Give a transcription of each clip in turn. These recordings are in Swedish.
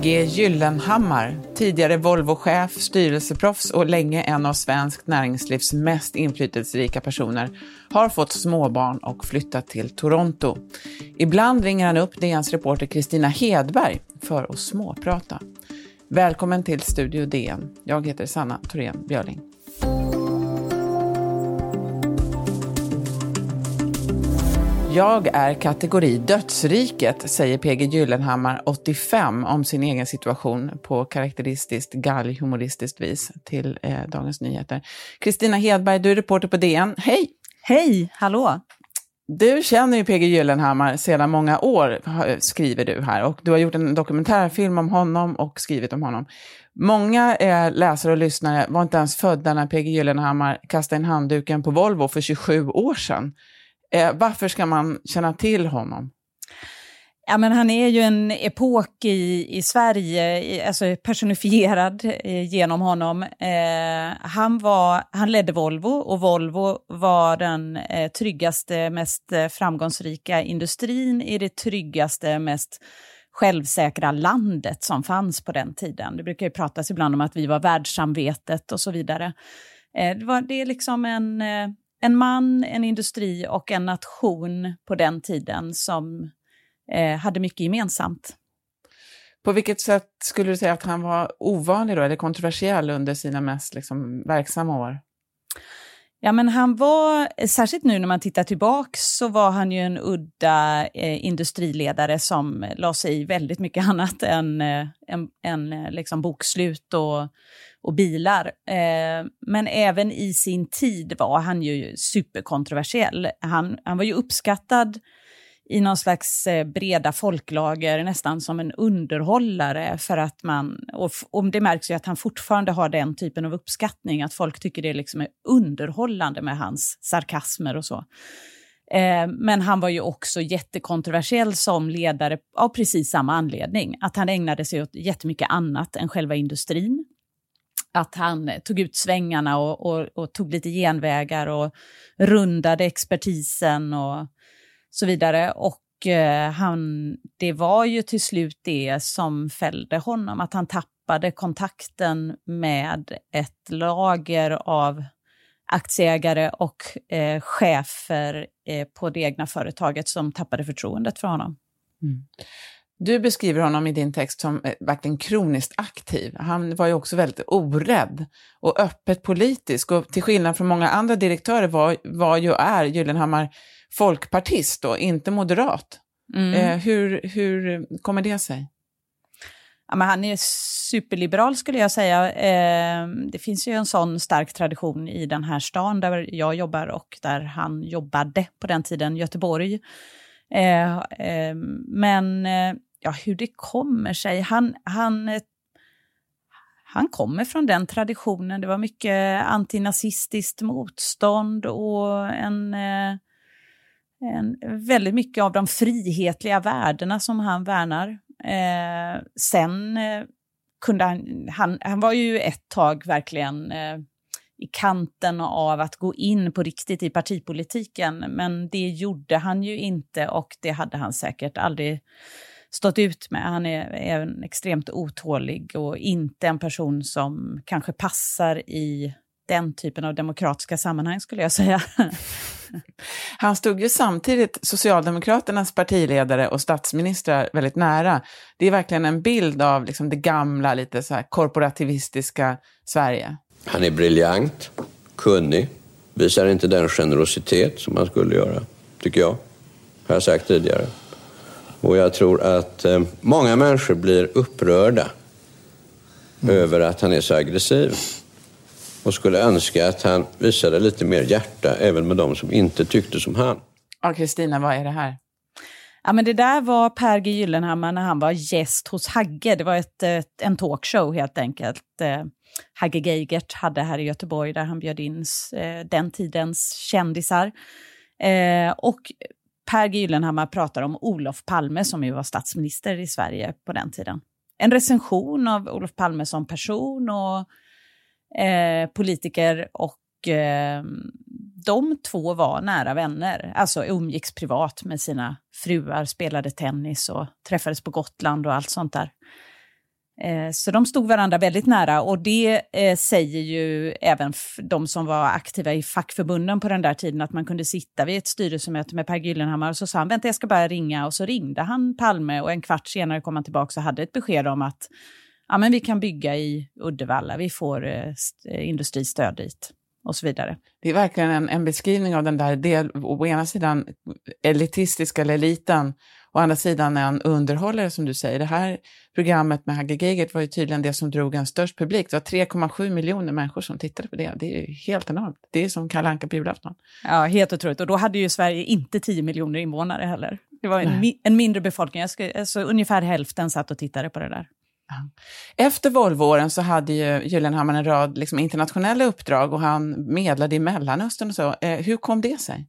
PG Gyllenhammar, tidigare Volvochef, styrelseproffs och länge en av svenskt näringslivs mest inflytelserika personer, har fått småbarn och flyttat till Toronto. Ibland ringer han upp DNs reporter Kristina Hedberg för att småprata. Välkommen till Studio DN. Jag heter Sanna Thorén Björling. Jag är kategori dödsriket, säger PG Gyllenhammar, 85, om sin egen situation på karaktäristiskt galghumoristiskt vis till eh, Dagens Nyheter. Kristina Hedberg, du är reporter på DN. Hej! Hej, hallå! Du känner ju PG Gyllenhammar sedan många år, skriver du här. Och du har gjort en dokumentärfilm om honom och skrivit om honom. Många eh, läsare och lyssnare var inte ens födda när PG Gyllenhammar kastade in handduken på Volvo för 27 år sedan. Eh, varför ska man känna till honom? Ja, men han är ju en epok i, i Sverige, alltså personifierad eh, genom honom. Eh, han, var, han ledde Volvo och Volvo var den eh, tryggaste, mest eh, framgångsrika industrin i det tryggaste, mest självsäkra landet som fanns på den tiden. Det brukar ju pratas ibland om att vi var världssamvetet och så vidare. Eh, det, var, det är liksom en eh, en man, en industri och en nation på den tiden som eh, hade mycket gemensamt. På vilket sätt skulle du säga att han var ovanlig då, eller kontroversiell under sina mest liksom, verksamma år? Ja, men han var, särskilt nu när man tittar tillbaka, så var han ju en udda eh, industriledare som la sig i väldigt mycket annat än, eh, än, än eh, liksom bokslut och och bilar. Eh, men även i sin tid var han ju superkontroversiell. Han, han var ju uppskattad i någon slags eh, breda folklager, nästan som en underhållare. För att man, och, och det märks ju att han fortfarande har den typen av uppskattning, att folk tycker det liksom är underhållande med hans sarkasmer och så. Eh, men han var ju också jättekontroversiell som ledare av precis samma anledning, att han ägnade sig åt jättemycket annat än själva industrin att han tog ut svängarna och, och, och, tog lite genvägar och rundade expertisen och så vidare. Och eh, han, det var ju till slut det som fällde honom, att han tappade kontakten med ett lager av aktieägare och eh, chefer eh, på det egna företaget som tappade förtroendet för honom. Mm. Du beskriver honom i din text som eh, verkligen kroniskt aktiv. Han var ju också väldigt orädd och öppet politisk. Och till skillnad från många andra direktörer var, var ju är Gyllenhammar folkpartist och inte moderat. Mm. Eh, hur, hur kommer det sig? Ja, men han är superliberal skulle jag säga. Eh, det finns ju en sån stark tradition i den här stan där jag jobbar och där han jobbade på den tiden, Göteborg. Eh, eh, men eh, ja, hur det kommer sig. Han, han, eh, han kommer från den traditionen. Det var mycket antinazistiskt motstånd och en, eh, en, väldigt mycket av de frihetliga värdena som han värnar. Eh, sen eh, kunde han, han, han var ju ett tag verkligen eh, i kanten av att gå in på riktigt i partipolitiken, men det gjorde han ju inte och det hade han säkert aldrig stått ut med. Han är, är en extremt otålig och inte en person som kanske passar i den typen av demokratiska sammanhang skulle jag säga. Han stod ju samtidigt Socialdemokraternas partiledare och statsministrar väldigt nära. Det är verkligen en bild av liksom det gamla, lite så här korporativistiska Sverige. Han är briljant, kunnig, visar inte den generositet som han skulle göra, tycker jag. Har jag sagt tidigare. Och jag tror att eh, många människor blir upprörda mm. över att han är så aggressiv. Och skulle önska att han visade lite mer hjärta även med de som inte tyckte som han. Ja, Kristina, vad är det här? Ja, men det där var Per G Gyllenhammar när han var gäst hos Hagge. Det var ett, ett en talkshow helt enkelt. Eh, Hagge Geigert hade här i Göteborg där han bjöd in eh, den tidens kändisar. Eh, och Per Gyllenhammar pratar om Olof Palme som ju var statsminister i Sverige på den tiden. en recension av Olof Palme som person och eh, politiker och eh, de två var nära vänner, alltså umgicks privat med sina fruar, spelade tennis och träffades på Gotland och allt sånt där. Eh, så de stod varandra väldigt nära och det eh, säger ju även de som var aktiva i fackförbunden på den där tiden att man kunde sitta vid ett styrelsemöte med Per Gyllenhammar och så sa han vänta jag ska bara ringa och så ringde han Palme och en kvart senare kom han tillbaka och hade ett besked om att ja, men vi kan bygga i Uddevalla, vi får eh, eh industristöd dit och så vidare. Det är verkligen en, en beskrivning av den där, del, å ena sidan elitistiska eller eliten, å andra sidan en underhållare som du säger. Det här programmet med Hagge Geigert var ju tydligen det som drog en störst publik. Det var 3,7 miljoner människor som tittade på det. Det är ju helt enormt. Det är som Kalle Anka på julafton. Ja, helt otroligt. Och då hade ju Sverige inte 10 miljoner invånare heller. Det var en, mi en mindre befolkning. Jag ska, alltså, ungefär hälften satt och tittade på det där. Efter Volvoåren så hade ju Gyllenhammar en rad liksom, internationella uppdrag och han medlade i Mellanöstern och så. Eh, hur kom det sig?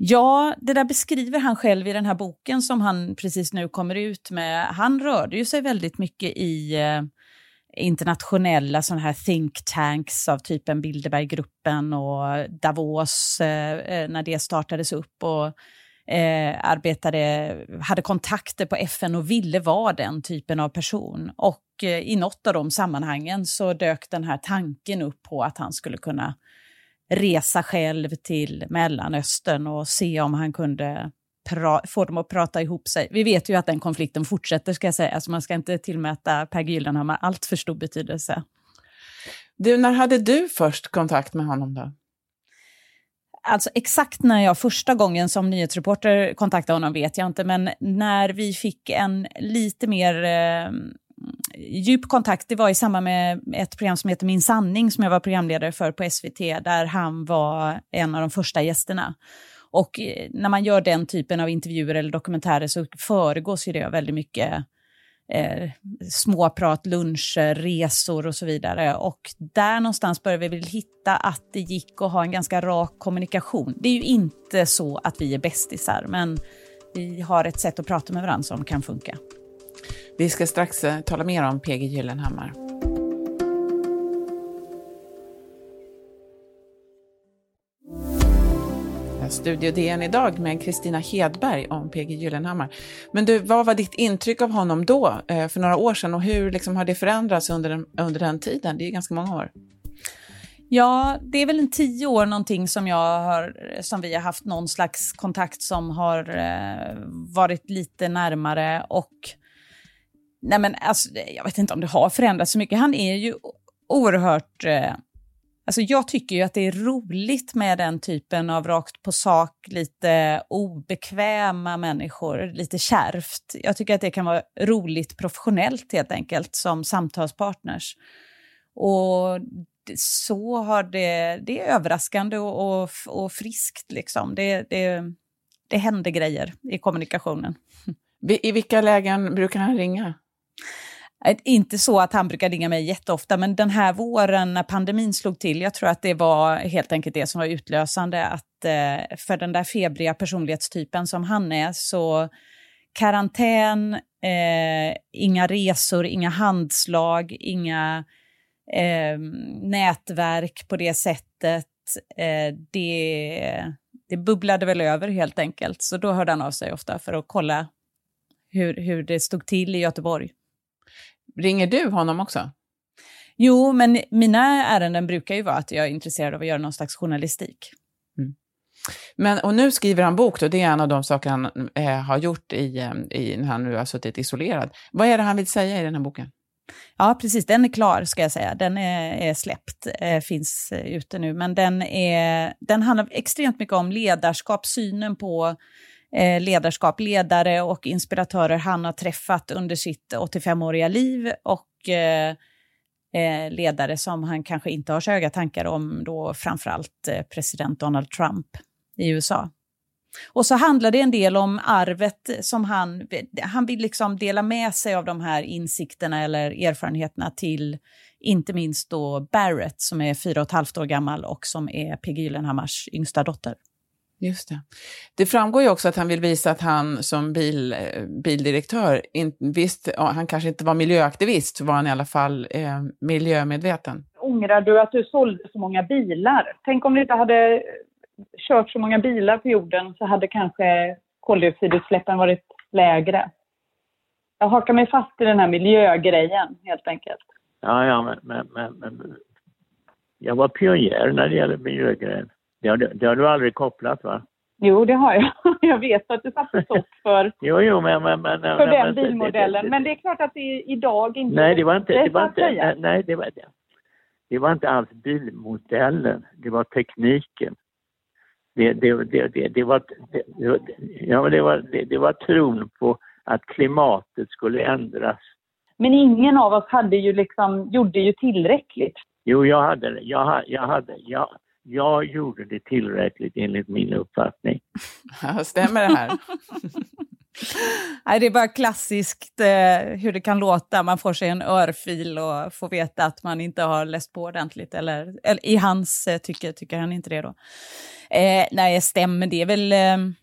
Ja, det där beskriver han själv i den här boken som han precis nu kommer ut med. Han rörde ju sig väldigt mycket i eh, internationella sådana här think tanks av typen Bilderberggruppen och Davos eh, eh, när det startades upp. Och eh, arbetade, hade kontakter på FN och ville vara den typen av person. Och eh, i något av de sammanhangen så dök den här tanken upp på att han skulle kunna resa själv till Mellanöstern och se om han kunde få dem att prata ihop sig. Vi vet ju att den konflikten fortsätter, ska jag säga, så alltså man ska inte tillmäta Per Gyllenhammar allt för stor betydelse. Du, när hade du först kontakt med honom då? Alltså exakt när jag första gången som nyhetsreporter kontaktade honom vet jag inte, men när vi fick en lite mer eh, djup kontakt, det var i samband med ett program som heter Min sanning som jag var programledare för på SVT, där han var en av de första gästerna. Och eh, när man gör den typen av intervjuer eller dokumentärer så föregås ju det väldigt mycket eh, småprat, luncher, resor och så vidare. Och där någonstans började vi väl hitta att det gick att ha en ganska rak kommunikation. Det är ju inte så att vi är bästisar, men vi har ett sätt att prata med varandra som kan funka. Vi ska strax eh, tala mer om PG Gyllenhammar. Studio DN idag med Kristina Hedberg om PG Gyllenhammar. Men du, vad var ditt intryck av honom då, eh, för några år sedan, och hur liksom har det förändrats under den, under den tiden? Det är ganska många år. Ja, det är väl en tio år någonting som, jag har, som vi har haft någon slags kontakt som har eh, varit lite närmare och nej men alltså, jag vet inte om det har förändrats så mycket. Han är ju oerhört eh, Alltså jag tycker ju att det är roligt med den typen av rakt på sak, lite obekväma människor, lite kärvt. Jag tycker att det kan vara roligt professionellt helt enkelt som samtalspartners. Och så har det, det är överraskande och, och, och friskt liksom. Det, det, det händer grejer i kommunikationen. I vilka lägen brukar han ringa? Eh, inte så att han brukar ringa mig jätteofta, men den här våren när pandemin slog till, jag tror att det var helt enkelt det som var utlösande, att eh, för den där febriga personlighetstypen som han är, så karantän, eh, inga resor, inga handslag, inga eh, nätverk på det sättet. Eh, det, det bubblade väl över helt enkelt, så då hörde han av sig ofta för att kolla hur, hur det stod till i Göteborg. Ringer du honom också? Jo, men mina ärenden brukar ju vara att jag är intresserad av att göra någon slags journalistik. Mm. Men, och nu skriver han bok, då, det är en av de saker han eh, har gjort i, eh, i, när han nu har suttit isolerad. Vad är det han vill säga i den här boken? Ja, precis. Den är klar, ska jag säga. Den är, är släppt, eh, finns eh, ute nu. Men den, är, den handlar extremt mycket om ledarskap, synen på Eh, ledarskap, ledare och inspiratörer han har träffat under sitt 85-åriga liv och eh, eh, ledare som han kanske inte har så höga tankar om, då framförallt eh, president Donald Trump i USA. Och så handlar det en del om arvet som han, han vill liksom dela med sig av de här insikterna eller erfarenheterna till inte minst då Barrett som är fyra och ett halvt år gammal och som är P.G. Gyllenhammars yngsta dotter. Just det. Det framgår ju också att han vill visa att han som bil, eh, bildirektör, in, visst, han kanske inte var miljöaktivist, var han i alla fall eh, miljömedveten. Ångrar du att du sålde så många bilar? Tänk om du inte hade kört så många bilar på jorden så hade kanske koldioxidutsläppen varit lägre. Jag hakar mig fast i den här miljögrejen helt enkelt. Ja, ja, men, men, men, men jag var pionjär när det gäller miljögrejen. Det har, det har du aldrig kopplat va? Jo, det har jag. Jag vet att du satte stopp för, jo, jo, men, men, men, för men, den bilmodellen. Det, men det är klart att det idag inte Nej, det var inte, det var inte, nej, det var, det var inte alls bilmodellen, det var tekniken. Det, det, det, det, var, ja, det, var, det var tron på att klimatet skulle ändras. Men ingen av oss hade ju liksom, gjorde ju tillräckligt. Jo, jag hade det. Jag, jag, hade, jag, jag gjorde det tillräckligt enligt min uppfattning. Ja, stämmer det här? Nej, det är bara klassiskt eh, hur det kan låta. Man får sig en örfil och får veta att man inte har läst på ordentligt. Eller, eller i hans eh, tycke tycker han inte det då. Eh, nej, stämmer. Det är väl eh,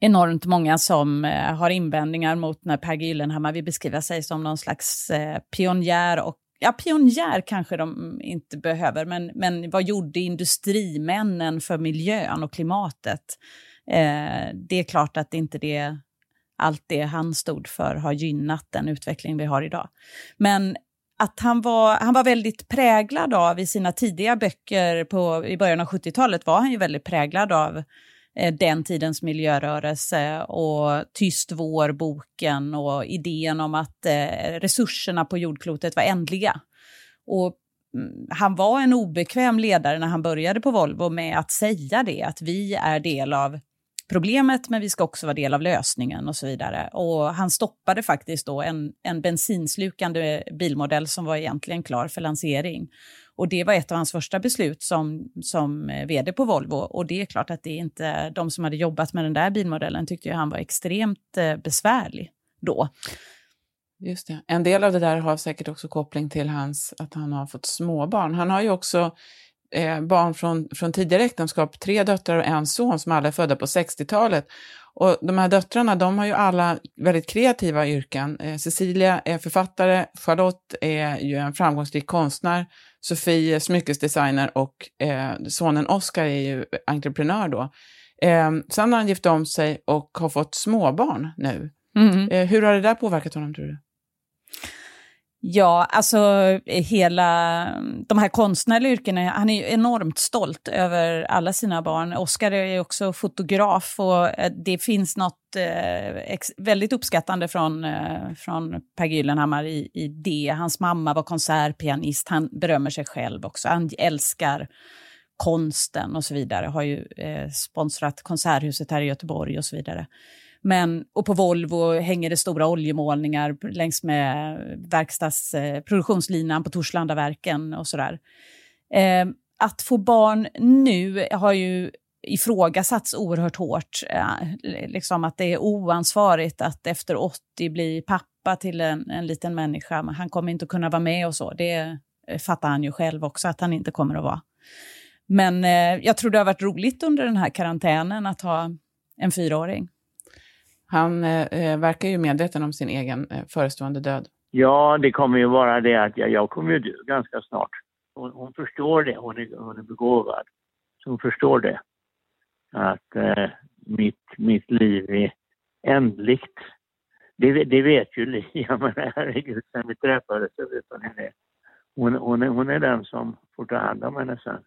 enormt många som eh, har invändningar mot när Per Gyllenhammar vill beskriva sig som någon slags eh, pionjär och Ja, pionjär kanske de inte behöver, men, men vad gjorde industrimännen för miljön och klimatet? Eh, det är klart att inte det, allt det han stod för har gynnat den utveckling vi har idag. Men att han var, han var väldigt präglad av, i sina tidiga böcker på, i början av 70-talet var han ju väldigt präglad av eh, Eh, den tidens miljörörelse och Tyst vår-boken och idén om att eh, resurserna på jordklotet var ändliga. Och mm, han var en obekväm ledare när han började på Volvo med att säga det, att vi är del av problemet, men vi ska också vara del av lösningen och så vidare. Och han stoppade faktiskt då en, en bensinslukande bilmodell som var egentligen klar för lansering. Och det var ett av hans första beslut som, som eh, vd på Volvo. Och det är klart att det inte, de som hade jobbat med den där bilmodellen tyckte ju han var extremt eh, besvärlig då. Just det. En del av det där har säkert också koppling till hans, att han har fått småbarn. Han har ju också eh, barn från, från tidigare äktenskap, tre döttrar och en son som alla är födda på 60-talet. Och de här döttrarna, de har ju alla väldigt kreativa yrken. Eh, Cecilia är författare, Charlotte är ju en framgångsrik konstnär, Sofie är smyckesdesigner och eh, sonen Oskar är ju entreprenör då. Eh, sen har han gift om sig och har fått småbarn nu. Mm. Eh, hur har det där påverkat honom tror du? Ja, alltså eh, hela mm, de här konstnärliga yrkena, han är ju enormt stolt över alla sina barn. Oskar är också fotograf och eh, det finns något eh, väldigt uppskattande från, eh, från Per Gyllenhammar i, i det. Hans mamma var konsertpianist, han berömmer sig själv också. Han älskar konsten och så vidare, har ju eh, sponsrat Konserthuset här i Göteborg och så vidare. Men, och på Volvo hänger det stora oljemålningar längs med verkstadsproduktionslinan eh, på Torslandaverken och sådär. Eh, att få barn nu har ju ifrågasatts oerhört hårt. Eh, liksom att det är oansvarigt att efter 80 bli pappa till en, en liten människa. Han kommer inte att kunna vara med och så. Det eh, fattar han ju själv också att han inte kommer att vara. Men eh, jag tror det har varit roligt under den här karantänen att ha en fyraåring. Han eh, eh, verkar ju medveten om sin egen eh, förestående död. Ja, det kommer ju vara det att jag, jag kommer ju dö ganska snart. Hon, hon förstår det, hon är, hon är begåvad. Så hon förstår det. Att eh, mitt, mitt liv är ändligt. Det, det vet ju Lia, men herregud, sen vi träffades så vet hon det. Hon, hon, är, hon är den som får ta hand om henne sen.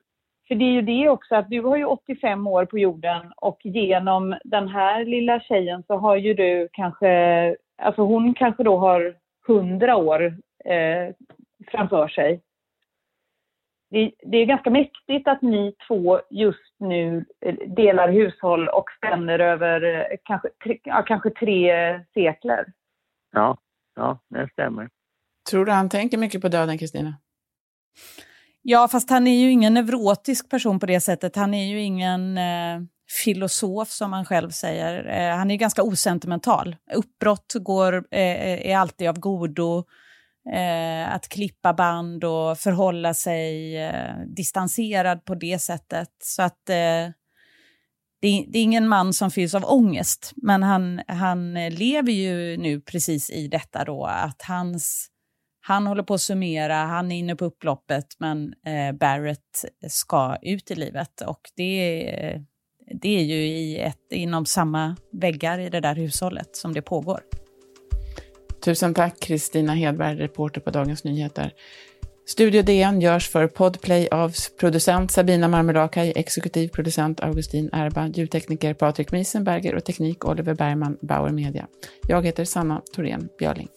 För det är ju det också att du har ju 85 år på jorden och genom den här lilla tjejen så har ju du kanske, alltså hon kanske då har 100 år eh, framför sig. Det, det, är ganska mäktigt att ni två just nu eh, delar hushåll och spänner över eh, kanske, tre, ja, kanske tre sekler. Ja, ja, det stämmer. Tror du han tänker mycket på döden, Kristina? Ja, fast han är ju ingen neurotisk person på det sättet. Han är ju ingen eh, filosof som han själv säger. Eh, han är ganska osentimental. Uppbrott går, eh, är alltid av godo. Eh, att klippa band och förhålla sig eh, distanserad på det sättet. Så att eh, det, det, är ingen man som fylls av ångest, men han, han lever ju nu precis i detta då att hans, han håller på att summera, han är inne på upploppet, men eh, Barrett ska ut i livet och det, det är ju i ett, inom samma väggar i det där hushållet som det pågår. Tusen tack Kristina Hedberg, reporter på Dagens Nyheter. Studio DN görs för Podplay av producent Sabina Marmelakai, exekutiv producent Augustin Erba, ljudtekniker Patrik Miesenberger och teknik Oliver Bergman, Bauer Media. Jag heter Sanna Thorén Björling.